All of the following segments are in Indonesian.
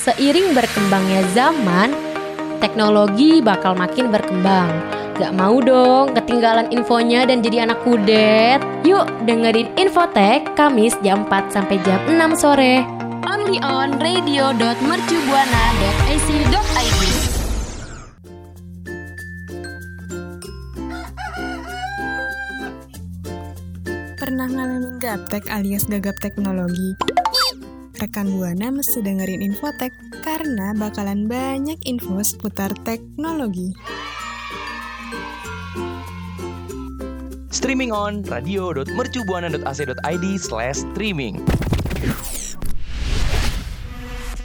Seiring berkembangnya zaman, teknologi bakal makin berkembang. Gak mau dong ketinggalan infonya dan jadi anak kudet. Yuk dengerin Infotek Kamis jam 4 sampai jam 6 sore. Only on radio.mercubuana.ac.id Pernah ngalamin gaptek alias gagap teknologi? Rekan Buana mesti dengerin Infotek karena bakalan banyak info seputar teknologi. Streaming on radio.mercubuana.ac.id slash streaming.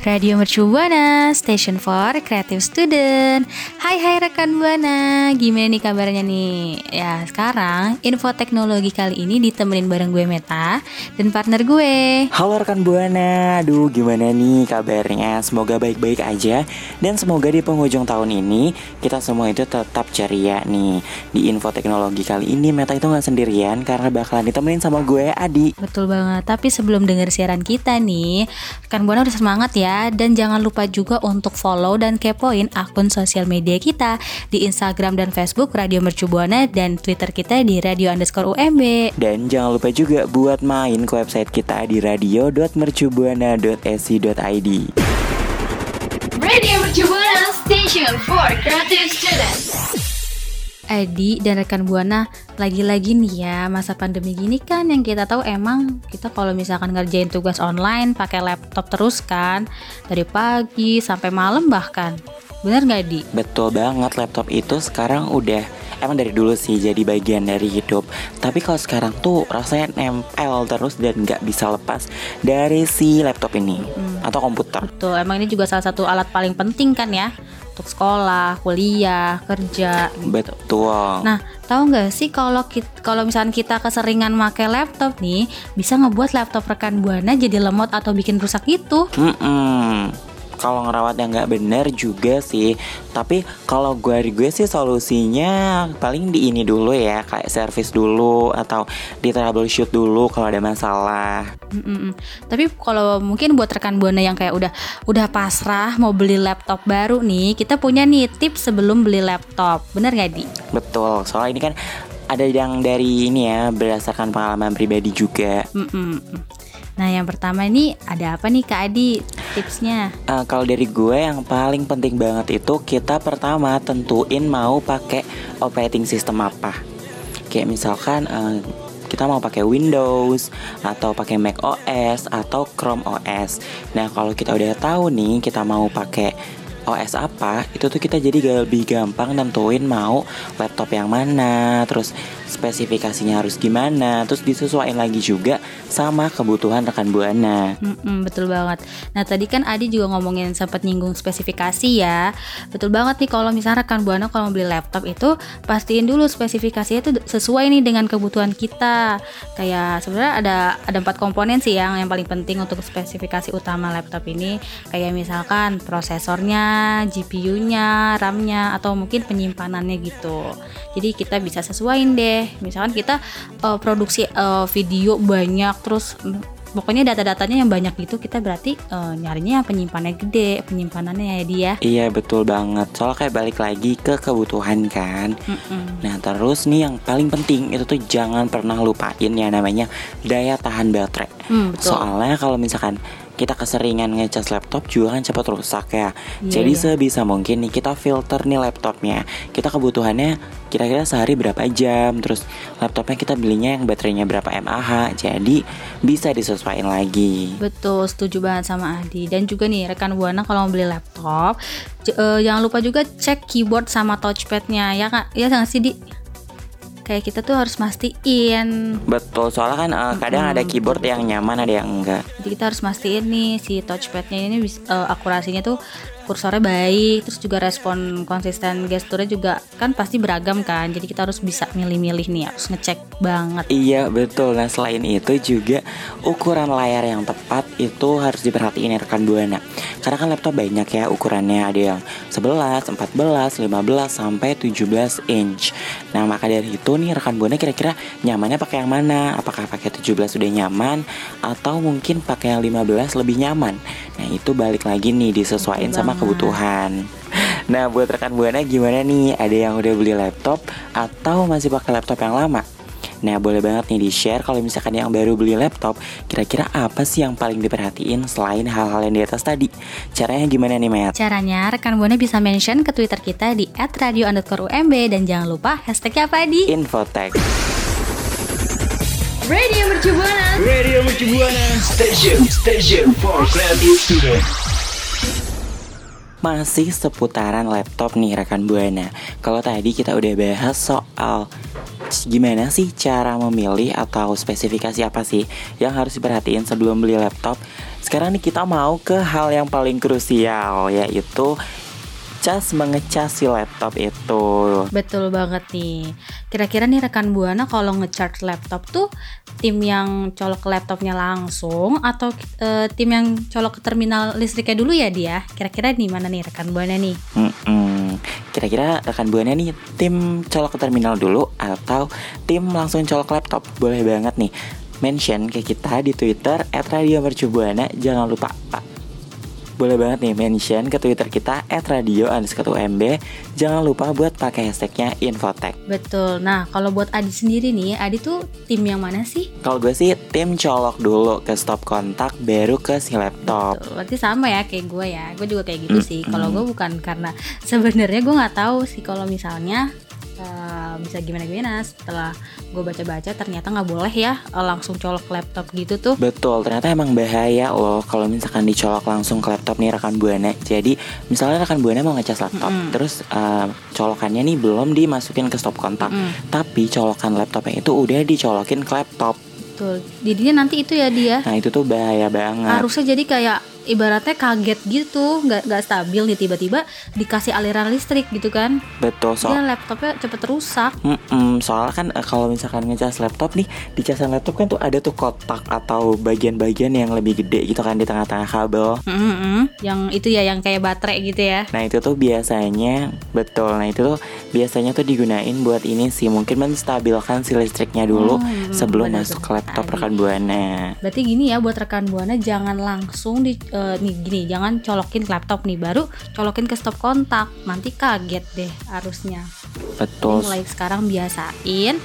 Radio Mercu Buana, Station for Creative Student. Hai hai rekan Buana, gimana nih kabarnya nih? Ya sekarang info teknologi kali ini ditemenin bareng gue Meta dan partner gue. Halo rekan Buana, aduh gimana nih kabarnya? Semoga baik-baik aja dan semoga di penghujung tahun ini kita semua itu tetap ceria nih. Di info teknologi kali ini Meta itu nggak sendirian karena bakalan ditemenin sama gue Adi. Betul banget, tapi sebelum denger siaran kita nih, rekan Buana udah semangat ya dan jangan lupa juga untuk follow dan kepoin akun sosial media kita di Instagram dan Facebook Radio Mercu Buana dan Twitter kita di radio underscore UMB. Dan jangan lupa juga buat main ke website kita di radio.mercubuana.ac.id. Radio Mercu Buana Station for Creative Students. Adi dan rekan Buana lagi-lagi nih ya masa pandemi gini kan yang kita tahu emang kita kalau misalkan ngerjain tugas online pakai laptop terus kan dari pagi sampai malam bahkan. Bener nggak Di? Betul banget laptop itu sekarang udah emang dari dulu sih jadi bagian dari hidup. Tapi kalau sekarang tuh rasanya nempel terus dan nggak bisa lepas dari si laptop ini atau komputer. Betul emang ini juga salah satu alat paling penting kan ya untuk sekolah, kuliah, kerja. gitu. betul Nah, tahu nggak sih kalau kalau misalkan kita keseringan pakai laptop nih, bisa ngebuat laptop rekan buana jadi lemot atau bikin rusak gitu. Mm-mm. Kalau ngerawat yang nggak bener juga sih. Tapi kalau gue gue sih solusinya paling di ini dulu ya, kayak servis dulu atau di troubleshoot dulu kalau ada masalah. Mm-mm. Tapi kalau mungkin buat rekan buana yang kayak udah udah pasrah mau beli laptop baru nih, kita punya nih tips sebelum beli laptop. Bener nggak di? Betul. Soalnya ini kan ada yang dari ini ya berdasarkan pengalaman pribadi juga. Mm-mm. Nah, yang pertama ini ada apa nih Kak Adi tipsnya? Eh, kalau dari gue yang paling penting banget itu kita pertama tentuin mau pakai operating system apa. Kayak misalkan eh, kita mau pakai Windows atau pakai Mac OS atau Chrome OS. Nah, kalau kita udah tahu nih kita mau pakai OS apa, itu tuh kita jadi lebih gampang nentuin mau laptop yang mana, terus spesifikasinya harus gimana, terus disesuaikan lagi juga sama kebutuhan rekan buana. Mm-mm, betul banget. Nah tadi kan Adi juga ngomongin sempat nyinggung spesifikasi ya. Betul banget nih kalau misalnya rekan buana kalau beli laptop itu pastiin dulu spesifikasinya itu sesuai nih dengan kebutuhan kita. Kayak sebenarnya ada ada empat komponen sih yang yang paling penting untuk spesifikasi utama laptop ini. Kayak misalkan prosesornya, GPU-nya, RAM-nya atau mungkin penyimpanannya gitu. Jadi kita bisa sesuaiin deh. Misalkan kita eh, produksi eh, video banyak terus mm, pokoknya data-datanya yang banyak gitu kita berarti eh, nyarinya yang penyimpanannya gede penyimpanannya ya dia Iya betul banget. Soalnya kayak balik lagi ke kebutuhan kan. Nah terus nih yang paling penting itu tuh jangan pernah lupain ya namanya daya tahan baterai. Betul. Soalnya kalau misalkan kita keseringan ngecas laptop juga kan cepat rusak ya. Iya, Jadi iya. sebisa mungkin nih kita filter nih laptopnya. Kita kebutuhannya kira-kira sehari berapa jam. Terus laptopnya kita belinya yang baterainya berapa mAh. Jadi bisa disesuaikan lagi. betul setuju banget sama Adi dan juga nih rekan buana kalau mau beli laptop j- eh, jangan lupa juga cek keyboard sama touchpadnya ya kak ya nggak sih di kayak kita tuh harus mastiin Betul, soalnya kan eh, kadang ada keyboard yang nyaman, ada yang enggak. jadi kita harus mastiin nih si touchpadnya ini eh, akurasinya tuh kursornya baik terus juga respon konsisten gesturnya juga kan pasti beragam kan jadi kita harus bisa milih-milih nih harus ngecek banget Iya betul. Nah selain itu juga ukuran layar yang tepat itu harus diperhatiin ya rekan buana. Karena kan laptop banyak ya ukurannya ada yang 11, 14, 15 sampai 17 inch. Nah maka dari itu nih rekan buana kira-kira nyamannya pakai yang mana? Apakah pakai 17 sudah nyaman atau mungkin pakai yang 15 lebih nyaman? Nah itu balik lagi nih disesuaikan sama. Kebutuhan. Nah buat rekan buana gimana nih? Ada yang udah beli laptop atau masih pakai laptop yang lama? Nah boleh banget nih di share kalau misalkan yang baru beli laptop Kira-kira apa sih yang paling diperhatiin selain hal-hal yang di atas tadi Caranya gimana nih Matt? Caranya rekan buana bisa mention ke Twitter kita di @radio_umb dan jangan lupa hashtagnya apa di Infotech Radio Mercu Buana. Radio Mercu Buana Station Station for Creative Student Masih seputaran laptop nih rekan Buana Kalau tadi kita udah bahas soal Gimana sih cara memilih atau spesifikasi apa sih Yang harus diperhatiin sebelum beli laptop Sekarang nih kita mau ke hal yang paling krusial Yaitu cas mengecas si laptop itu Betul banget nih. Kira-kira nih rekan Buana kalau ngecharge laptop tuh tim yang colok ke laptopnya langsung atau eh, tim yang colok ke terminal listriknya dulu ya dia? Kira-kira di mana nih rekan Buana nih? Mm-mm. Kira-kira rekan buana nih tim colok ke terminal dulu atau tim langsung colok laptop? Boleh banget nih mention ke kita di Twitter @radiomercubuana. Jangan lupa Pak. Boleh banget nih mention ke Twitter kita @radio_umb. Jangan lupa buat pakai hashtagnya Infotech. Betul. Nah, kalau buat Adi sendiri nih, Adi tuh tim yang mana sih? Kalau gue sih tim colok dulu ke stop kontak baru ke si laptop. Tuh, berarti sama ya kayak gue ya. Gue juga kayak gitu sih. Mm-mm. Kalau gue bukan karena sebenarnya gue nggak tahu sih kalau misalnya eh, bisa gimana gimana setelah gue baca-baca ternyata nggak boleh ya eh, langsung colok laptop gitu tuh. Betul, ternyata emang bahaya loh kalau misalkan dicolok langsung ke laptop nih rekan buana. Jadi misalnya rekan buana mau ngecas laptop, Mm-mm. terus uh, colokannya nih belum dimasukin ke stop kontak, Mm, tapi colokan laptopnya itu udah dicolokin ke laptop. betul. Jadinya nanti itu ya dia. Nah itu tuh bahaya banget. harusnya jadi kayak ibaratnya kaget gitu nggak nggak stabil nih tiba-tiba dikasih aliran listrik gitu kan Betul, so dia laptopnya cepet rusak Mm-mm, soalnya kan eh, kalau misalkan ngecas laptop nih di casan laptop kan tuh ada tuh kotak atau bagian-bagian yang lebih gede gitu kan di tengah-tengah kabel. Mm-mm. yang itu ya yang kayak baterai gitu ya Nah itu tuh biasanya betul. Nah itu tuh biasanya tuh digunain buat ini sih mungkin menstabilkan si listriknya dulu hmm, sebelum bener masuk ke laptop tadi. rekan buana. Berarti gini ya buat rekan buana jangan langsung di eh, nih gini jangan colokin laptop nih baru colokin ke stop kontak nanti kaget deh harusnya. Betul. Jadi mulai sekarang biasain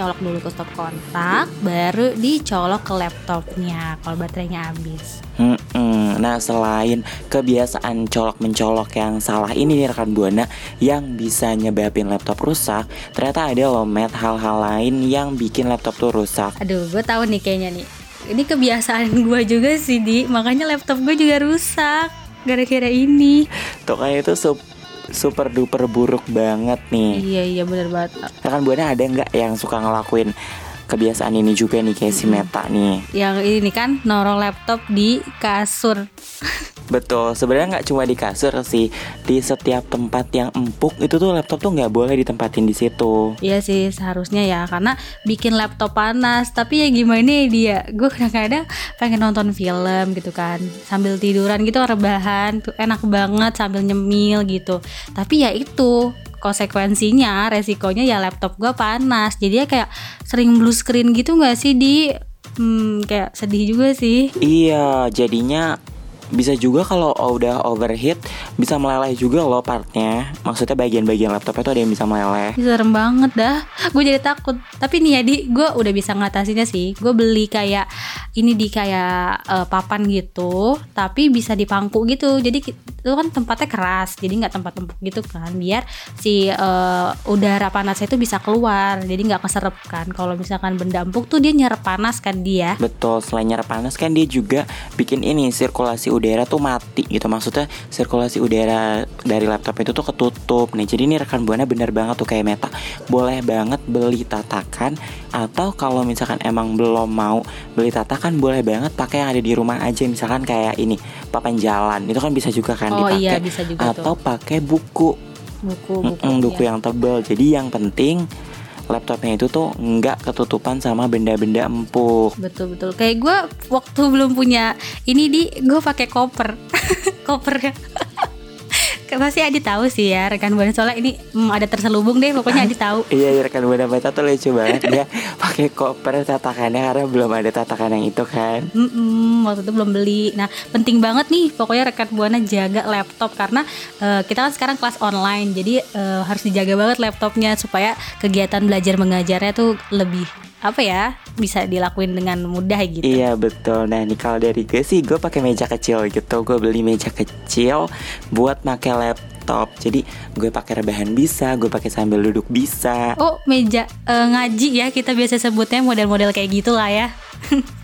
colok dulu ke stop kontak baru dicolok ke laptopnya kalau baterainya habis. Mm-mm. Nah selain kebiasaan colok mencolok yang salah ini nih rekan buana yang bisa nyebabin laptop rusak, ternyata ada loh Matt hal-hal lain yang bikin laptop tuh rusak. Aduh, gue tahu nih kayaknya nih. Ini kebiasaan gue juga sih, Di. Makanya laptop gue juga rusak gara-gara ini. Tuh kayak itu sup- super duper buruk banget nih. Iya, iya bener banget. Rekan buana ada nggak yang suka ngelakuin kebiasaan ini juga nih kayak si Meta nih? Yang ini kan norong laptop di kasur. Betul, sebenarnya nggak cuma di kasur sih, di setiap tempat yang empuk itu tuh laptop tuh nggak boleh ditempatin di situ. Iya sih, seharusnya ya karena bikin laptop panas. Tapi ya gimana ya dia? Gue kadang-kadang pengen nonton film gitu kan, sambil tiduran gitu rebahan, tuh enak banget sambil nyemil gitu. Tapi ya itu konsekuensinya, resikonya ya laptop gue panas. Jadi ya kayak sering blue screen gitu nggak sih di? Hmm, kayak sedih juga sih. Iya, jadinya bisa juga kalau udah overheat bisa meleleh juga loh partnya. Maksudnya bagian-bagian laptop itu ada yang bisa meleleh. Serem banget dah. Gue jadi takut. Tapi nih ya di Gue udah bisa ngatasinnya sih. Gue beli kayak Ini di kayak eh, papan gitu Tapi bisa dipangku gitu. Jadi itu kan tempatnya keras Jadi nggak tempat empuk gitu kan. Biar si eh, udara panasnya itu bisa keluar. Jadi nggak keserep kan. Kalau misalkan benda empuk tuh dia nyerap panas kan dia Betul, selain nyerap panas kan dia juga bikin ini sirkulasi udara tuh mati gitu. Maksudnya sirkulasi udara dari laptop itu tuh ketutup nih. Jadi ini rekan buana bener banget tuh kayak Meta. Boleh banget beli tatakan Atau kalau misalkan emang belum mau beli tatakan boleh banget pakai yang ada di rumah aja misalkan kayak ini papan jalan itu kan bisa juga kan Oh dipakai iya bisa juga atau pakai buku buku buku, buku iya. yang tebel. Jadi yang penting laptopnya itu tuh nggak ketutupan sama benda-benda empuk. betul betul. Kayak gue waktu belum punya ini di gue pakai koper. Koper. ya pasti Adi tahu sih ya rekan buana soalnya ini hmm, ada terselubung deh pokoknya Adi tahu Iya, iya rekan buana baca tuh lucu banget dia pakai koper tatakannya karena belum ada tatakan yang itu kan. Mm-mm, waktu itu belum beli. Nah, penting banget nih pokoknya rekan buana jaga laptop karena eh, kita kan sekarang kelas online, jadi eh, harus dijaga banget laptopnya supaya kegiatan belajar mengajarnya tuh lebih apa ya bisa dilakuin dengan mudah gitu. Iya betul. Nah nih kalau dari gue sih gue pakai meja kecil gitu. Gue beli meja kecil buat pakai laptop. Jadi gue pakai rebahan bisa, gue pakai sambil duduk bisa. Oh meja eh, ngaji ya kita biasa sebutnya model-model kayak gitu lah ya.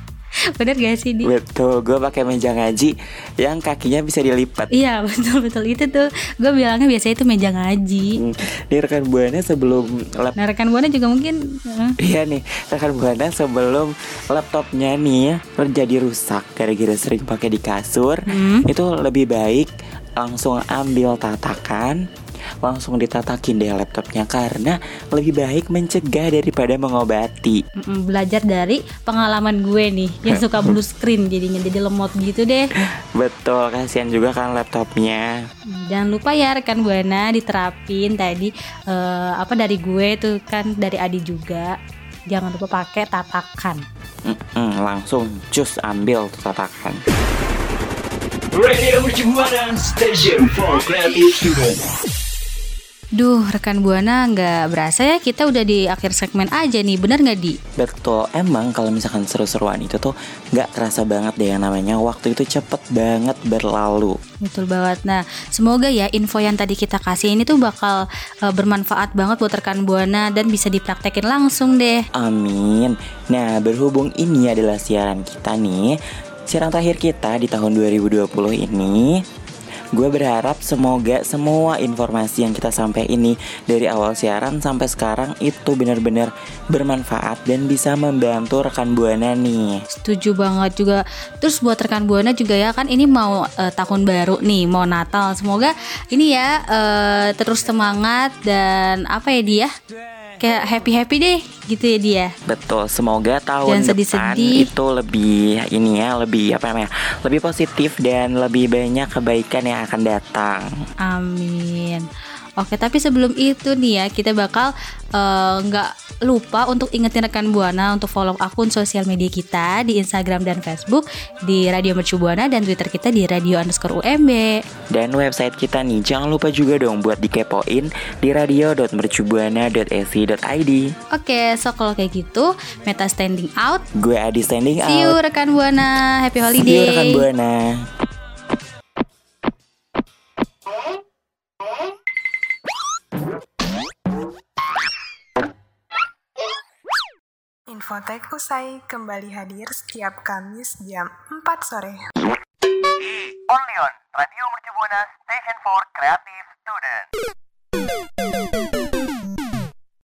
Bener gak sih di? Betul, gue pakai meja ngaji yang kakinya bisa dilipat. Iya betul betul itu tuh gue bilangnya biasanya itu meja ngaji. Hmm, Nih rekan buana sebelum lap Nah rekan buana juga mungkin eh, Iya nih, rekan buana sebelum laptopnya nih jadi rusak gara-gara sering pakai di kasur, hmm, itu lebih baik langsung ambil tatakan, langsung ditatakin deh laptopnya karena lebih baik mencegah daripada mengobati. Mm-mm, belajar dari pengalaman gue nih yang suka blue screen jadinya jadi lemot gitu deh Betul, kasihan juga kan laptopnya. jangan lupa ya rekan buana diterapin tadi eh, apa dari gue tuh kan dari Adi juga jangan lupa pakai tatakan Mm-mm, langsung cus ambil tuh tatakan. Radio Buana Station for Creative Students. Duh rekan buana nggak berasa ya kita udah di akhir segmen aja nih bener nggak di Betul, emang kalau misalkan seru-seruan itu tuh nggak terasa banget deh yang namanya waktu itu cepet banget berlalu. Betul banget. Nah, semoga ya info yang tadi kita kasih ini tuh bakal eh, bermanfaat banget buat rekan buana dan bisa dipraktekin langsung deh. Amin. Nah, berhubung ini adalah siaran kita nih, siaran terakhir kita di tahun 2020 ini, gue berharap semoga semua informasi yang kita sampai ini dari awal siaran sampai sekarang itu benar-benar bermanfaat dan bisa membantu rekan buana nih. Setuju banget juga. Terus buat rekan buana juga ya kan ini mau eh, tahun baru nih, mau Natal. Semoga ini ya eh, terus semangat dan apa ya dia? Kayak happy happy deh gitu ya dia. Betul, semoga tahun Jangan depan sedih-sedih. itu lebih ini ya, lebih apa namanya? Lebih positif dan lebih banyak kebaikan yang akan datang. Amin. Oke, tapi sebelum itu nih ya, kita bakal eh, nggak lupa untuk ingetin rekan Buana untuk follow akun sosial media kita di Instagram dan Facebook di Radio Mercu Buana dan Twitter kita di Radio underscore UMB. Dan website kita nih, jangan lupa juga dong buat dikepoin di radio.mercubuana.ac.id. Oke, so kalau kayak gitu, Meta standing out. Gue Adi standing See you out. rekan Buana, happy See holiday. you rekan Buana. Infotek usai kembali hadir setiap Kamis jam 4 sore. Only on Radio Mercu Station for Creative Student.